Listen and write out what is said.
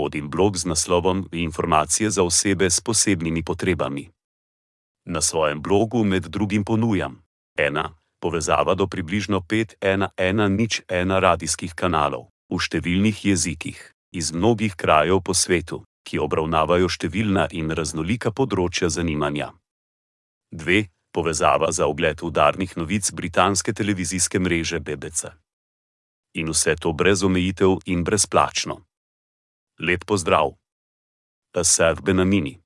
Vodim blog z naslovom Informacije za osebe s posebnimi potrebami. Na svojem blogu med drugim ponujam 1. Povezava do približno 5.1.1.1 radijskih kanalov v številnih jezikih iz mnogih krajev po svetu, ki obravnavajo številna in raznolika področja zanimanja. 2. Povezava za ogled udarnih novic britanske televizijske mreže BBC. In vse to brez omejitev in brezplačno. Lep pozdrav! Asaf Benamini.